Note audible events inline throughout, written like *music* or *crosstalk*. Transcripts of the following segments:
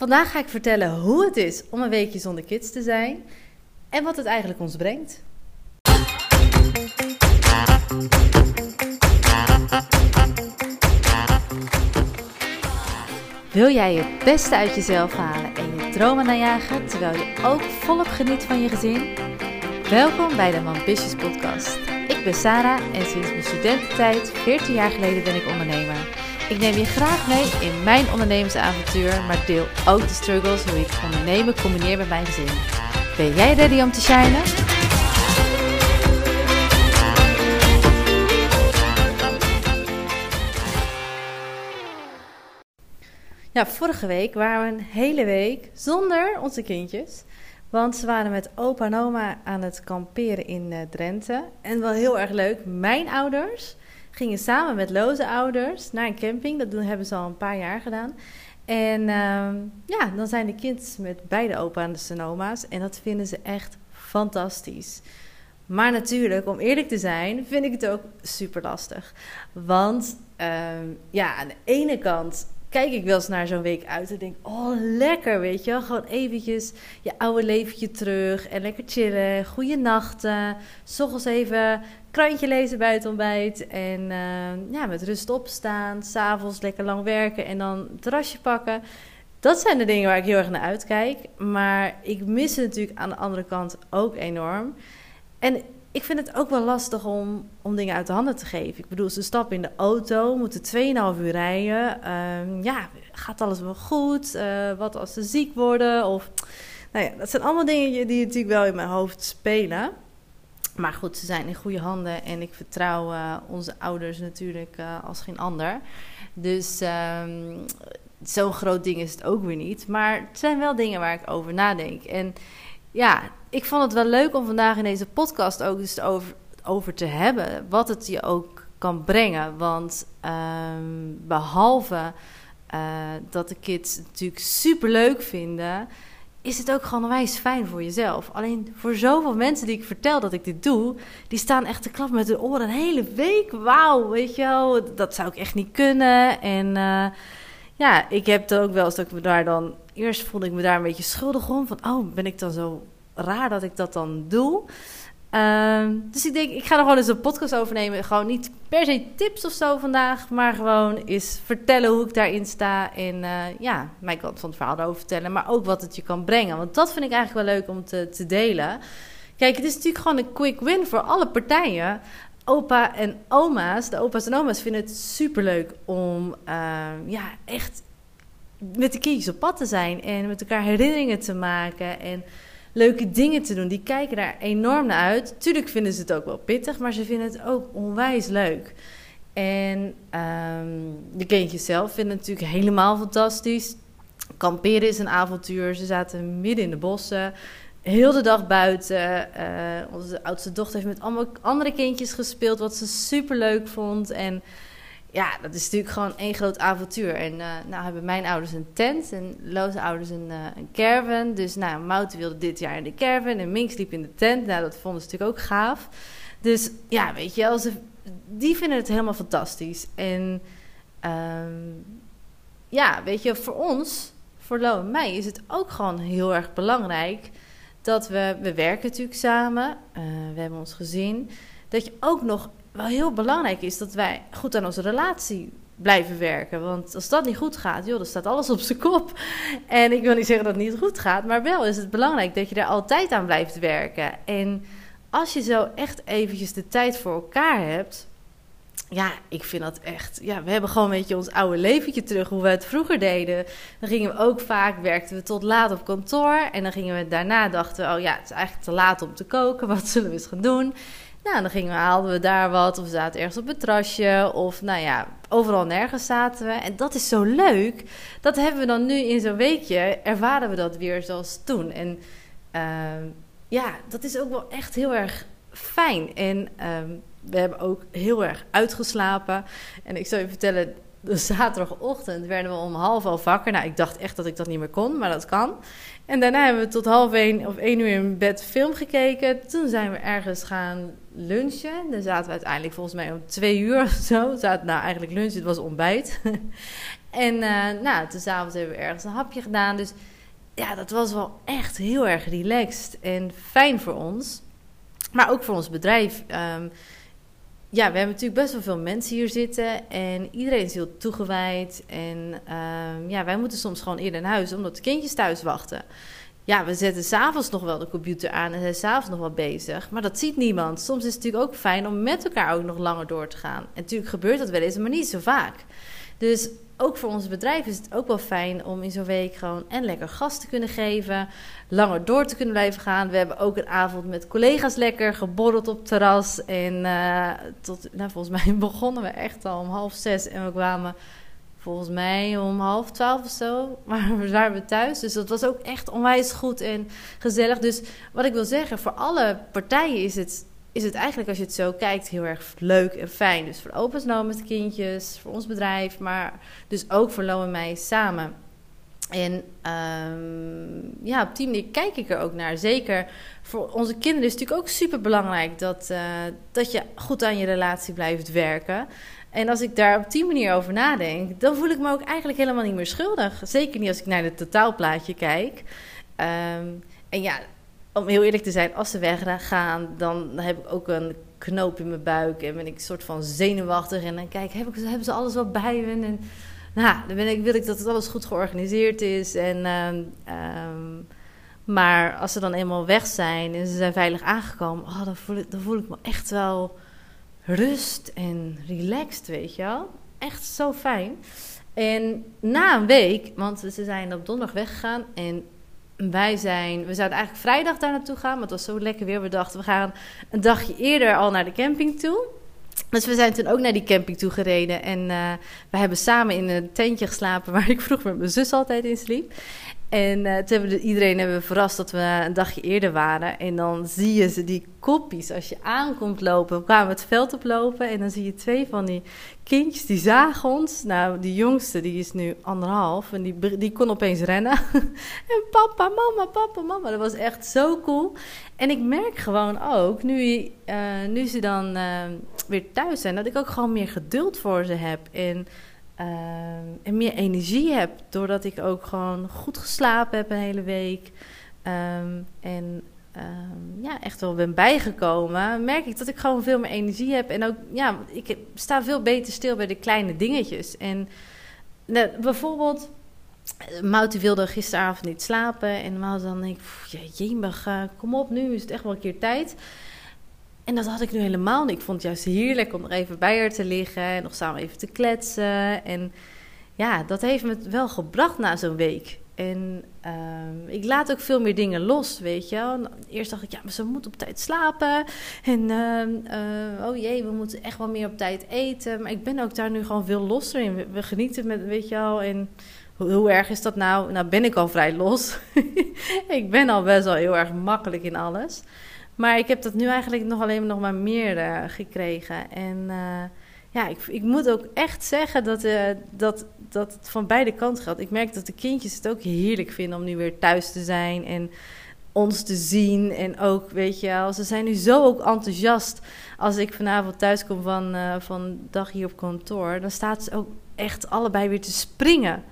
Vandaag ga ik vertellen hoe het is om een weekje zonder kids te zijn en wat het eigenlijk ons brengt. Wil jij het beste uit jezelf halen en je dromen najagen terwijl je ook volop geniet van je gezin? Welkom bij de Ambitious Podcast. Ik ben Sarah en sinds mijn studententijd, 14 jaar geleden, ben ik ondernemer. Ik neem je graag mee in mijn ondernemersavontuur, maar deel ook de struggles hoe ik ondernemen combineer met mijn gezin. Ben jij ready om te shinen? Ja, vorige week waren we een hele week zonder onze kindjes. Want ze waren met opa en oma aan het kamperen in uh, Drenthe. En wel heel erg leuk, mijn ouders gingen samen met loze ouders naar een camping. Dat doen, hebben ze al een paar jaar gedaan. En uh, ja, dan zijn de kids met beide opa en de oma's. En dat vinden ze echt fantastisch. Maar natuurlijk, om eerlijk te zijn, vind ik het ook super lastig. Want uh, ja, aan de ene kant kijk ik wel eens naar zo'n week uit en denk, oh lekker, weet je Gewoon eventjes je oude leventje terug en lekker chillen, goede nachten. S even krantje lezen bij het ontbijt en uh, ja, met rust opstaan. S'avonds lekker lang werken en dan een terrasje pakken. Dat zijn de dingen waar ik heel erg naar uitkijk. Maar ik mis het natuurlijk aan de andere kant ook enorm. En ik vind het ook wel lastig om, om dingen uit de handen te geven. Ik bedoel, ze stappen in de auto, moeten 2,5 uur rijden. Uh, ja, gaat alles wel goed? Uh, wat als ze ziek worden? Of, nou ja, dat zijn allemaal dingen die natuurlijk wel in mijn hoofd spelen. Maar goed, ze zijn in goede handen en ik vertrouw uh, onze ouders natuurlijk uh, als geen ander. Dus um, zo'n groot ding is het ook weer niet. Maar het zijn wel dingen waar ik over nadenk. En ja, ik vond het wel leuk om vandaag in deze podcast ook eens over, over te hebben. Wat het je ook kan brengen. Want um, behalve uh, dat de kids het natuurlijk super leuk vinden is het ook gewoon onwijs fijn voor jezelf. Alleen voor zoveel mensen die ik vertel dat ik dit doe, die staan echt te klappen met hun oren een hele week. Wauw, weet je wel, dat zou ik echt niet kunnen. En uh, ja, ik heb het ook wel eens dat ik me daar dan... Eerst voelde ik me daar een beetje schuldig om. Van, oh, ben ik dan zo raar dat ik dat dan doe? Uh, dus ik denk, ik ga er gewoon eens een podcast over nemen. Gewoon niet per se tips of zo vandaag, maar gewoon eens vertellen hoe ik daarin sta. En uh, ja, mijn kant van het verhaal erover vertellen, maar ook wat het je kan brengen. Want dat vind ik eigenlijk wel leuk om te, te delen. Kijk, het is natuurlijk gewoon een quick win voor alle partijen. Opa en oma's, de opa's en oma's vinden het superleuk om uh, ja, echt met de kindjes op pad te zijn en met elkaar herinneringen te maken. En leuke dingen te doen. Die kijken daar enorm naar uit. Tuurlijk vinden ze het ook wel pittig, maar ze vinden het ook onwijs leuk. En um, de kindjes zelf vinden het natuurlijk helemaal fantastisch. Kamperen is een avontuur. Ze zaten midden in de bossen. Heel de dag buiten. Uh, onze oudste dochter heeft met allemaal andere kindjes gespeeld, wat ze super leuk vond. En ja, dat is natuurlijk gewoon één groot avontuur. En uh, nou hebben mijn ouders een tent en Loze ouders een, uh, caravan. Dus nou, Mout wilde dit jaar in de caravan en Mink liep in de tent. Nou, dat vonden ze natuurlijk ook gaaf. Dus ja, weet je, als die vinden het helemaal fantastisch. En um, ja, weet je, voor ons, voor Lo en mij, is het ook gewoon heel erg belangrijk dat we, we werken natuurlijk samen, uh, we hebben ons gezin, dat je ook nog wel heel belangrijk is dat wij goed aan onze relatie blijven werken. Want als dat niet goed gaat, joh, dan staat alles op zijn kop. En ik wil niet zeggen dat het niet goed gaat, maar wel is het belangrijk dat je er altijd aan blijft werken. En als je zo echt eventjes de tijd voor elkaar hebt. Ja, ik vind dat echt. Ja, we hebben gewoon een beetje ons oude leventje terug, hoe we het vroeger deden. Dan gingen we ook vaak, werkten we tot laat op kantoor. En dan gingen we daarna dachten, oh ja, het is eigenlijk te laat om te koken. *laughs* Wat zullen we eens gaan doen? Nou, dan gingen we, haalden we daar wat, of we zaten ergens op het terrasje, of nou ja, overal nergens zaten we. En dat is zo leuk. Dat hebben we dan nu in zo'n weekje, ervaren we dat weer zoals toen. En uh, ja, dat is ook wel echt heel erg fijn. En uh, we hebben ook heel erg uitgeslapen. En ik zal je vertellen, de zaterdagochtend werden we om half elf wakker. Nou, ik dacht echt dat ik dat niet meer kon, maar dat kan. En daarna hebben we tot half één of één uur in bed film gekeken. Toen zijn we ergens gaan lunchen. Dan zaten we uiteindelijk volgens mij om twee uur of zo. Zaten, nou, eigenlijk lunchen, het was ontbijt. *laughs* En uh, nou, toen s'avonds hebben we ergens een hapje gedaan. Dus ja, dat was wel echt heel erg relaxed en fijn voor ons. Maar ook voor ons bedrijf. Ehm, ja, we hebben natuurlijk best wel veel mensen hier zitten. En iedereen is heel toegewijd. En ehm, ja, wij moeten soms gewoon eerder naar huis, omdat de kindjes thuis wachten. Ja, we zetten s'avonds nog wel de computer aan en zijn s'avonds nog wel bezig. Maar dat ziet niemand. Soms is het natuurlijk ook fijn om met elkaar ook nog langer door te gaan. En natuurlijk gebeurt dat wel eens, maar niet zo vaak. Dus ook voor ons bedrijf is het ook wel fijn om in zo'n week gewoon en lekker gas te kunnen geven. Langer door te kunnen blijven gaan. We hebben ook een avond met collega's lekker geborreld op terras. En uh, tot, nou, volgens mij *laughs* begonnen we echt al om half zes. En we kwamen volgens mij om half twaalf of zo. *laughs* Maar we waren we thuis. Dus dat was ook echt onwijs goed en gezellig. Dus wat ik wil zeggen, voor alle partijen is het is het eigenlijk, als je het zo kijkt, heel erg leuk en fijn. Dus voor Opa's No met kindjes, voor ons bedrijf, maar dus ook voor Lo en mij samen. En um, ja, op die manier kijk ik er ook naar. Zeker voor onze kinderen is het natuurlijk ook super belangrijk dat, uh, dat je goed aan je relatie blijft werken. En als ik daar op die manier over nadenk, dan voel ik me ook eigenlijk helemaal niet meer schuldig. Zeker niet als ik naar het totaalplaatje kijk. Um, en ja, om heel eerlijk te zijn, als ze weggaan, dan heb ik ook een knoop in mijn buik en ben ik soort van zenuwachtig. En dan kijk, heb ik, hebben ze alles wel bij me? En nou, dan ben ik, wil ik dat het alles goed georganiseerd is. En, um, maar als ze dan eenmaal weg zijn en ze zijn veilig aangekomen, oh, dan, voel ik, dan voel ik me echt wel rust en relaxed, weet je wel. Echt zo fijn. En na een week, want ze zijn op donderdag weggegaan en wij zijn, we zouden eigenlijk vrijdag daar naartoe gaan, maar het was zo lekker weer. We dachten, we gaan een dagje eerder al naar de camping toe. Dus we zijn toen ook naar die camping toe gereden. En uh, we hebben samen in een tentje geslapen *laughs* waar ik vroeg met mijn zus altijd in sliep. En uh, toen we iedereen hebben we verrast dat we een dagje eerder waren. En dan zie je ze, die koppies, als je aankomt lopen. We kwamen het veld oplopen en dan zie je twee van die kindjes, die zagen ons. Nou, die jongste, die is nu anderhalf en die, die kon opeens rennen. *laughs* en papa, mama, papa, mama. Dat was echt zo cool. En ik merk gewoon ook, nu, uh, nu ze dan weer thuis zijn, dat ik ook gewoon meer geduld voor ze heb. En Ehm, en meer energie heb. Doordat ik ook gewoon goed geslapen heb een hele week. Ehm, en ehm, ja, echt wel ben bijgekomen. Merk ik dat ik gewoon veel meer energie heb. En ook, ja, ik sta veel beter stil bij de kleine dingetjes. En nou, bijvoorbeeld. Mouti wilde gisteravond niet slapen. En normaal dan denk ik, ja, jemig, uh, kom op, nu is het echt wel een keer tijd. En dat had ik nu helemaal niet. Ik vond het juist heerlijk om er even bij haar te liggen en nog samen even te kletsen. En ja, dat heeft me wel gebracht na zo'n week. En uh, ik laat ook veel meer dingen los, weet je wel. Eerst dacht ik, ja, maar ze moet op tijd slapen. En uh, oh jee, we moeten echt wel meer op tijd eten. Maar ik ben ook daar nu gewoon veel losser in. We, genieten met, weet je wel. En hoe, hoe, erg is dat nou? Nou ben ik al vrij los. *laughs* ik ben al best wel heel erg makkelijk in alles. Maar ik heb dat nu eigenlijk nog alleen nog maar meer uh, gekregen. En uh, ja, ik, ik, moet ook echt zeggen dat, uh, dat, dat het van beide kanten geldt. Ik merk dat de kindjes het ook heerlijk vinden om nu weer thuis te zijn en ons te zien. En ook, weet je wel, ze zijn nu zo ook enthousiast. Als ik vanavond thuis kom van, van dag hier op kantoor, dan staat ze ook echt allebei weer te springen.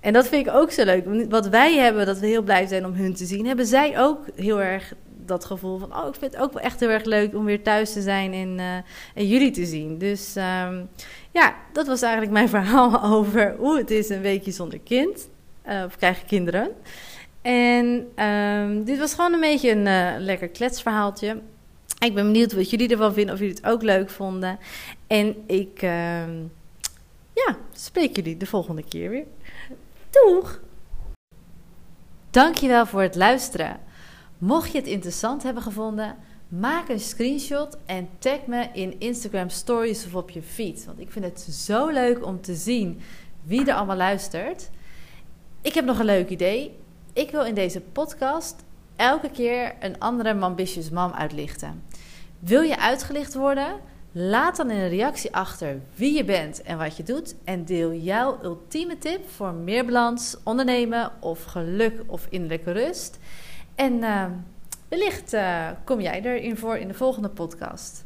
En dat vind ik ook zo leuk. Wat wij hebben, dat we heel blij zijn om hun te zien, hebben zij ook heel erg dat gevoel van, oh, ik vind het ook wel echt heel erg leuk om weer thuis te zijn en, en jullie te zien. Dus um, ja, dat was eigenlijk mijn *laughs* verhaal over hoe het is een weekje zonder kind. Uh, of krijg je kinderen. En um, dit was gewoon een beetje een uh, lekker kletsverhaaltje. Ik ben benieuwd wat jullie ervan vinden, of jullie het ook leuk vonden. En ik, um, ja, spreek jullie de volgende keer weer. Doeg! Dankjewel voor het luisteren. Mocht je het interessant hebben gevonden, maak een screenshot en tag me in Instagram Stories of op je feed. Want ik vind het zo leuk om te zien wie er allemaal luistert. Ik heb nog een leuk idee. Ik wil in deze podcast elke keer een andere Mambitious Mam uitlichten. Wil je uitgelicht worden? Laat dan in een reactie achter wie je bent en wat je doet. En deel jouw ultieme tip voor meer balans, ondernemen of geluk of innerlijke rust. En uh, wellicht uh, kom jij erin voor in de volgende podcast.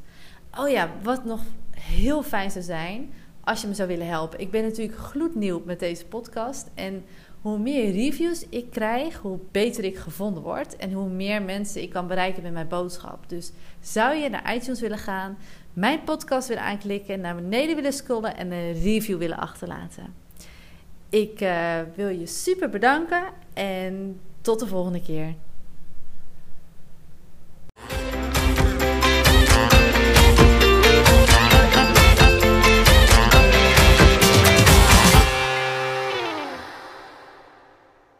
Oh ja, wat nog heel fijn zou zijn. als je me zou willen helpen. Ik ben natuurlijk gloednieuw met deze podcast. En hoe meer reviews ik krijg, hoe beter ik gevonden word. En hoe meer mensen ik kan bereiken met mijn boodschap. Dus zou je naar iTunes willen gaan, mijn podcast willen aanklikken, naar beneden willen scrollen en een review willen achterlaten. Ik uh, wil je super bedanken en tot de volgende keer.